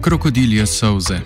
Krokodilje solze.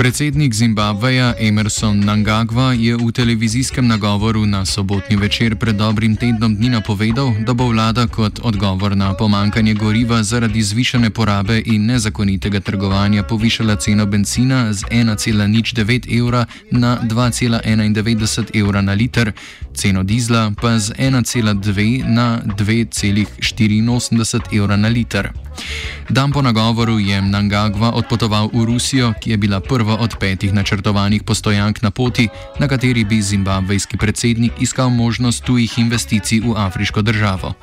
Predsednik Zimbabveja Emerson Nangagwa je v televizijskem nagovoru na sobotni večer pred dobrim tednom dni napovedal, da bo vlada kot odgovor na pomankanje goriva zaradi zvišene porabe in nezakonitega trgovanja povišala ceno benzina z 1,09 evra na 2,91 evra na liter, ceno dizla pa z 1,2 na 2,84 evra na liter. Dan po nagovoru je Nangagwa odpotoval v Rusijo, ki je bila prva prva od petih načrtovanih postojank na poti, na kateri bi zimbabvejski predsednik iskal možnost tujih investicij v afriško državo.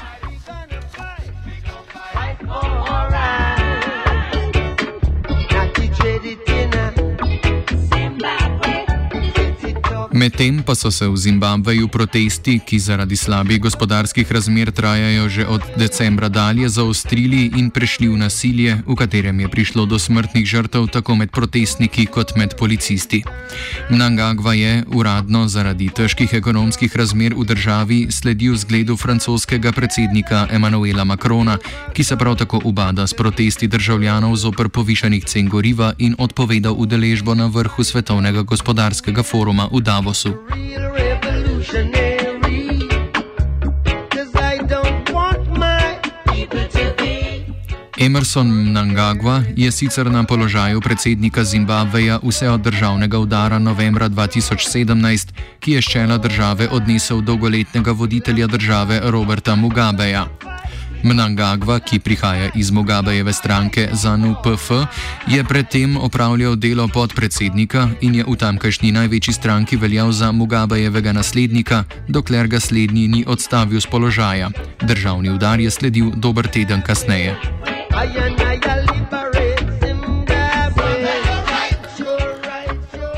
Medtem pa so se v Zimbabveju protesti, ki zaradi slabih gospodarskih razmer trajajo že od decembra dalje, zaostrili in prešli v nasilje, v katerem je prišlo do smrtnih žrtev tako med protestniki kot med policisti. Mnangagva je uradno zaradi težkih ekonomskih razmer v državi sledil zgledu francoskega predsednika Emanuela Macrona, ki se prav tako ubada s protesti državljanov zoper povišanih cen goriva in odpovedal udeležbo na vrhu Svetovnega gospodarskega foruma v Davosu. Davosu. Emerson Mnangagwa je sicer na položaju predsednika Zimbabveja vse od državnega udara novembra 2017, ki je ščela države odnesel dolgoletnega voditelja države Roberta Mugabeja. Mnangagva, ki prihaja iz Mugabejeve stranke ZANU-PF, je predtem opravljal delo podpredsednika in je v tamkajšnji največji stranki veljal za Mugabejevega naslednika, dokler ga slednji ni odstavil z položaja. Državni udar je sledil dober teden kasneje. Ajana.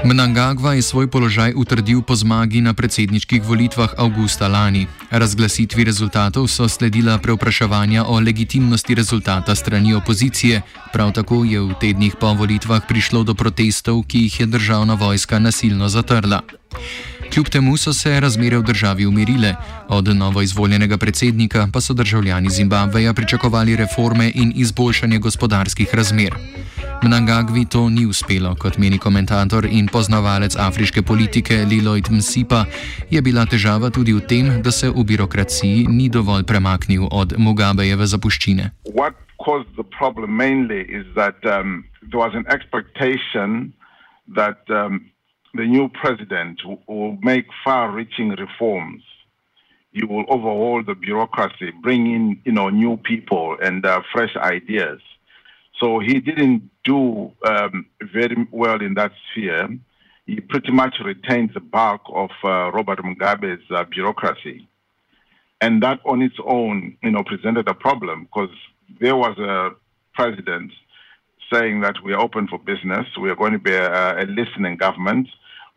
Mnangagva je svoj položaj utrdil po zmagi na predsedniških volitvah avgusta lani. Razglasitvi rezultatov so sledila preopraševanja o legitimnosti rezultata strani opozicije, prav tako je v tednih po volitvah prišlo do protestov, ki jih je državna vojska nasilno zatrla. Kljub temu so se razmere v državi umirile, od novo izvoljenega predsednika pa so državljani Zimbabveja pričakovali reforme in izboljšanje gospodarskih razmer. Mnangagvi to ni uspelo, kot meni komentator in poznavalec afriške politike Liloid Msipa, je bila težava tudi v tem, da se v birokraciji ni dovolj premaknil od Mugabejeve zapuščine. That um, the new president will make far reaching reforms. You will overhaul the bureaucracy, bring in you know, new people and uh, fresh ideas. So he didn't do um, very well in that sphere. He pretty much retained the bulk of uh, Robert Mugabe's uh, bureaucracy. And that on its own, you know, presented a problem because there was a president saying that we are open for business, we are going to be a, a listening government,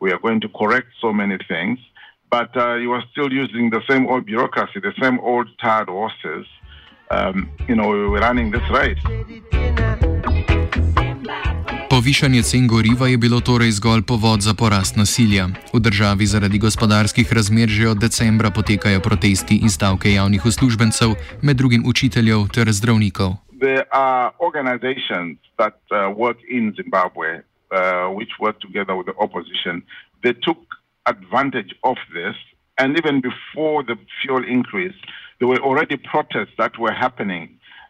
we are going to correct so many things, but uh, he was still using the same old bureaucracy, the same old tired horses. Um, you know, we were running this race. Povišanje cen goriva je bilo torej zgolj povod za porast nasilja. V državi zaradi gospodarskih razmer že od decembra potekajo protesti in stavke javnih uslužbencev, med drugim učiteljev ter zdravnikov. There are organizations that uh, work in Zimbabwe, uh, which work together with the opposition. They took advantage of this, and even before the fuel increase, there were already protests that were happening.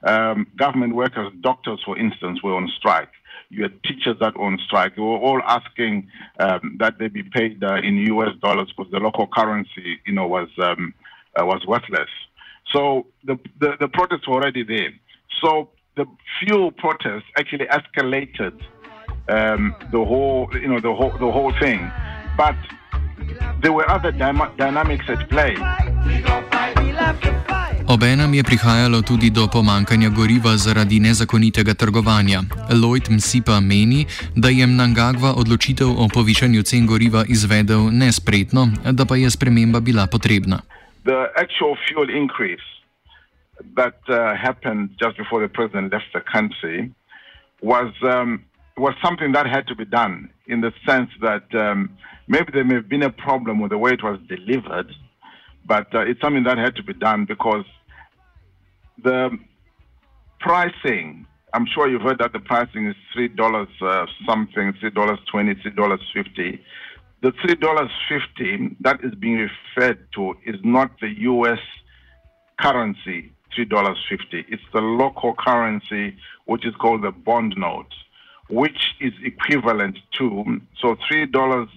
Um, government workers, doctors, for instance, were on strike. you had teachers that were on strike. They were all asking um, that they be paid uh, in U.S. dollars because the local currency, you know, was um, uh, was worthless. So the, the, the protests were already there. So the fuel protests actually escalated um, the whole, you know, the whole the whole thing. But there were other dynamics at play. Obenem je prihajalo tudi do pomankanja goriva zaradi nezakonitega trgovanja. Lloyd Msipa meni, da je Mnangagva odločitev o povišanju cen goriva izvedel nespretno, da pa je sprememba bila potrebna. the actual fuel increase that uh, happened just before the president left the country was um, was something that had to be done in the sense that um, maybe there may have been a problem with the way it was delivered, but uh, it's something that had to be done because the pricing. I'm sure you've heard that the pricing is three dollars uh, something, three dollars twenty, three dollars fifty. The three dollars fifty that is being referred to is not the U.S. currency $3.50. It's the local currency, which is called the bond note, which is equivalent to, so $3,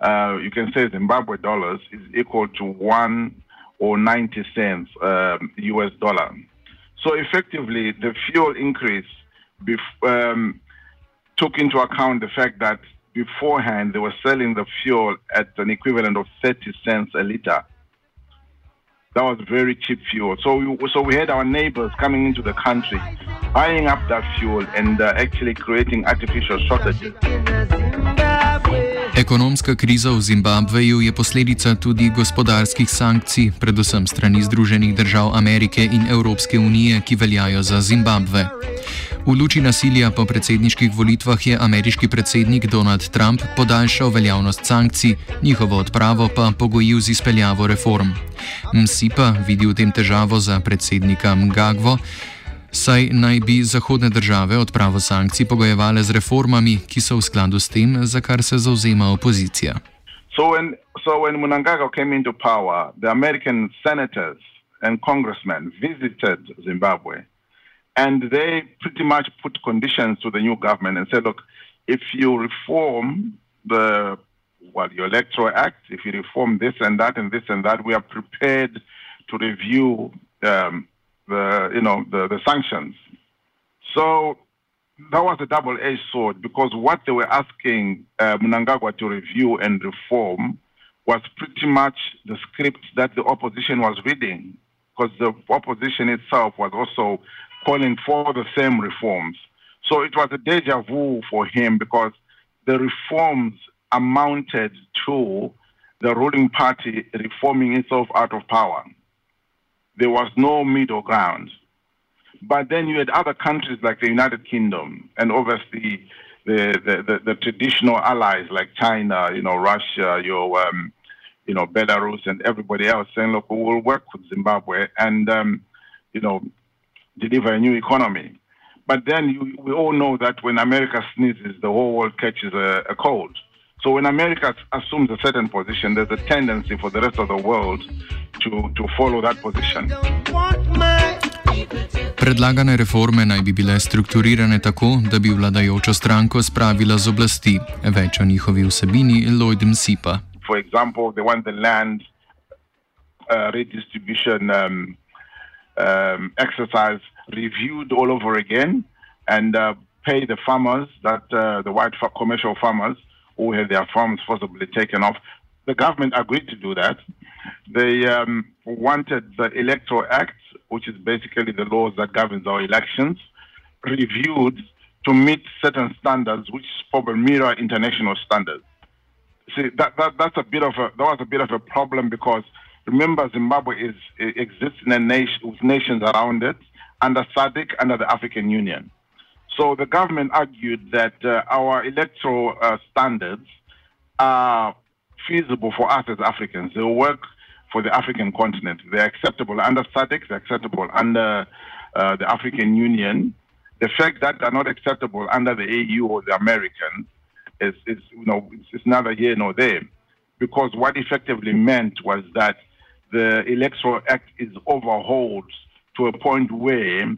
uh, you can say Zimbabwe dollars, is equal to 1 or 90 cents um, US dollar. So effectively, the fuel increase um, took into account the fact that beforehand they were selling the fuel at an equivalent of 30 cents a liter that was very cheap fuel. So we, so we had our neighbors coming into the country, buying up that fuel and uh, actually creating artificial shortages. Ekonomska kriza v Zimbabveju je posledica tudi gospodarskih sankcij, predvsem strani Združenih držav Amerike in Evropske unije, ki veljajo za Zimbabve. V luči nasilja po predsedniških volitvah je ameriški predsednik Donald Trump podaljšal veljavnost sankcij, njihovo odpravo pa pogojil z izpeljavo reform. Msipa vidi v tem težavo za predsednika Mgagvo, saj naj bi zahodne države odpravo sankcij pogojevale z reformami, ki so v skladu s tem, za kar se zauzema opozicija. So when, so when Munangagwa came into power, the American senators and congressmen visited Zimbabwe. And they pretty much put conditions to the new government and said, look, if you reform the well, your electoral act, if you reform this and that and this and that, we are prepared to review um, the you know the, the sanctions. So that was a double-edged sword because what they were asking uh, Mnangagwa to review and reform was pretty much the script that the opposition was reading, because the opposition itself was also calling for the same reforms. So it was a deja vu for him because the reforms amounted to the ruling party reforming itself out of power. There was no middle ground. But then you had other countries like the United Kingdom and obviously the, the, the, the traditional allies like China, you know, Russia, your, um, you know, Belarus and everybody else saying, look, we will work with Zimbabwe and, um, you know, deliver a new economy. But then you, we all know that when America sneezes, the whole world catches a, a cold. So when America assumes a certain position, there's a tendency for the rest of the world to, to follow that position. Predlagane reforme naj bi bile strukturirane tako, da bi vladajočo stranko spravila z oblasti. Več o njihovi vsebini Lloyd Msipa. For example, they want the land uh, redistribution um, um, exercise reviewed all over again and uh, pay the farmers, that uh, the white commercial farmers who had their farms forcibly taken off. The government agreed to do that. They um, wanted the Electoral Act, which is basically the laws that governs our elections, reviewed to meet certain standards, which probably mirror international standards. See, that, that that's a bit of a that was a bit of a problem because remember Zimbabwe is exists in a nation with nations around it under SADC, under the African Union. So the government argued that uh, our electoral uh, standards are feasible for us as Africans. They work for the African continent. They're acceptable under SADC, they're acceptable under uh, the African Union. The fact that they're not acceptable under the AU or the American is, is you know, it's, it's neither here nor there. Because what effectively meant was that the Electoral Act is overhauled to a point where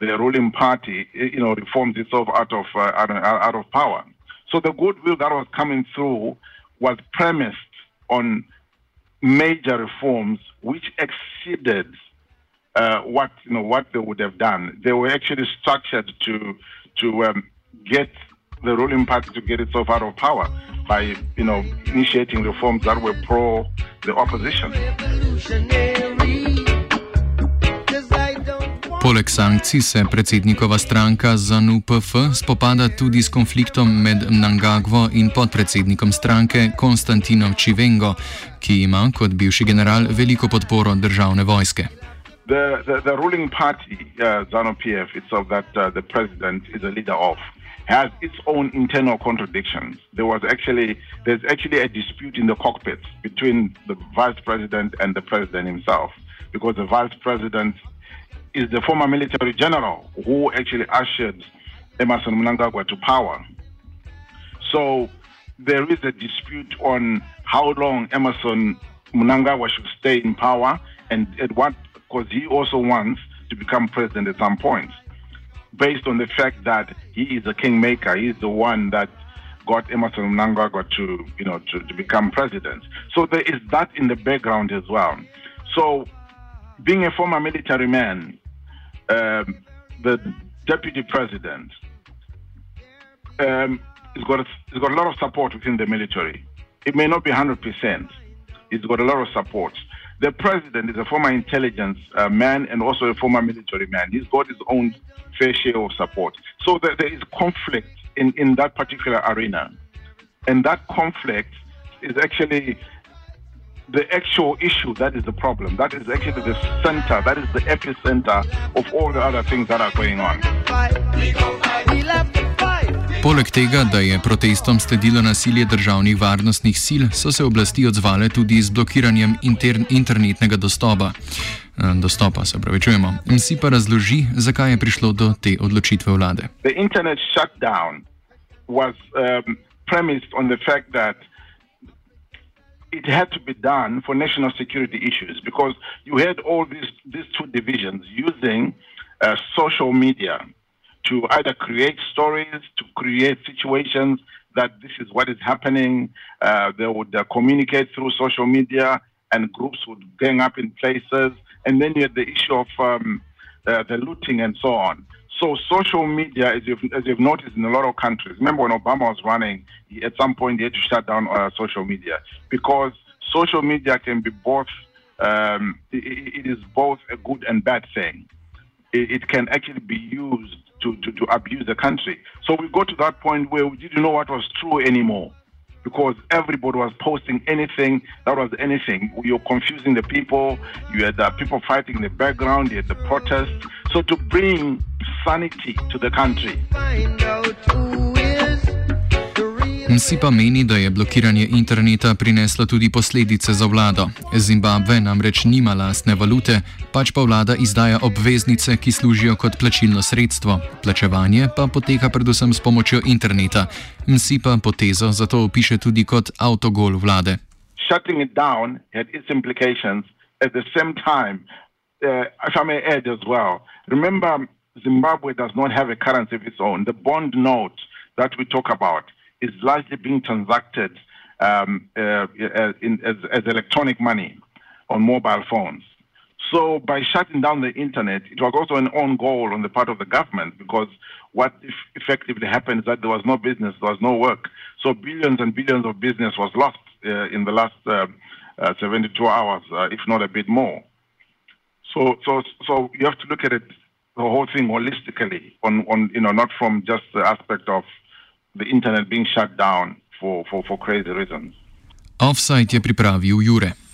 the ruling party, you know, reforms itself out of uh, out, out of power. So the goodwill that was coming through was premised on major reforms which exceeded uh, what you know what they would have done. They were actually structured to to um, get the ruling party to get itself out of power by you know initiating reforms that were pro the opposition. Poleg sankcij se predsednikova stranka ZANUPF spopada tudi s konfliktom med Mnangagvo in podpredsednikom stranke Konstantinom Čivengo, ki ima kot bivši general veliko podporo državne vojske. The, the, the ruling party, uh, ZANU PF, itself, that uh, the president is a leader of, has its own internal contradictions. There was actually there's actually a dispute in the cockpit between the vice president and the president himself, because the vice president is the former military general who actually ushered Emerson Mnangagwa to power. So there is a dispute on how long Emerson Mnangagwa should stay in power and at what because he also wants to become president at some point based on the fact that he is a kingmaker. He's the one that got Emerson Mnangagwa to, you know, to, to become president. So there is that in the background as well. So being a former military man, um, the deputy president, um, he's got, a, he's got a lot of support within the military. It may not be 100%. He's got a lot of support. The president is a former intelligence uh, man and also a former military man. He's got his own fair share of support. So there, there is conflict in, in that particular arena. And that conflict is actually the actual issue that is the problem. That is actually the center, that is the epicenter of all the other things that are going on. Poleg tega, da je protestom sledilo nasilje državnih varnostnih sil, so se oblasti odzvale tudi z blokiranjem intern internetnega dostopa. Eh, dostopa, se pravi, čujemo. Si pa razloži, zakaj je prišlo do te odločitve vlade. Internet shutdown was um, premised on the fact that it had to be done for national security issues because you had all these, these two divisions using uh, social media to either create stories, to create situations that this is what is happening. Uh, they would uh, communicate through social media, and groups would gang up in places. And then you had the issue of um, uh, the looting and so on. So social media, as you've, as you've noticed in a lot of countries, remember when Obama was running, he, at some point he had to shut down uh, social media because social media can be both, um, it, it is both a good and bad thing. It, it can actually be used to, to, to abuse the country. So we got to that point where we didn't know what was true anymore because everybody was posting anything that was anything. You're confusing the people. You had the people fighting in the background. You had the protests. So to bring sanity to the country. Msi pa meni, da je blokiranje interneta prineslo tudi posledice za vlado. Zimbabve namreč nima lastne valute, pač pa vlada izdaja obveznice, ki služijo kot plačilno sredstvo. Plačevanje pa poteka predvsem s pomočjo interneta. Msi pa potezo zato opiše tudi kot avtogol vlade. Shutting it down had its implications at the same time. Uh, if I may add as well, remember, Zimbabwe does not have a currency of its own. The bond note that we talk about is largely being transacted um, uh, in, as, as, electronic money on mobile phones. So by shutting down the internet, it was also an own goal on the part of the government because what effectively happened is that there was no business, there was no work. So billions and billions of business was lost uh, in the last uh, uh 72 hours, uh, if not a bit more. So, so, so you have to look at it, the whole thing holistically, on, on you know, not from just the aspect of the internet being shut down for, for, for crazy reasons. Offside je pripravil Jure.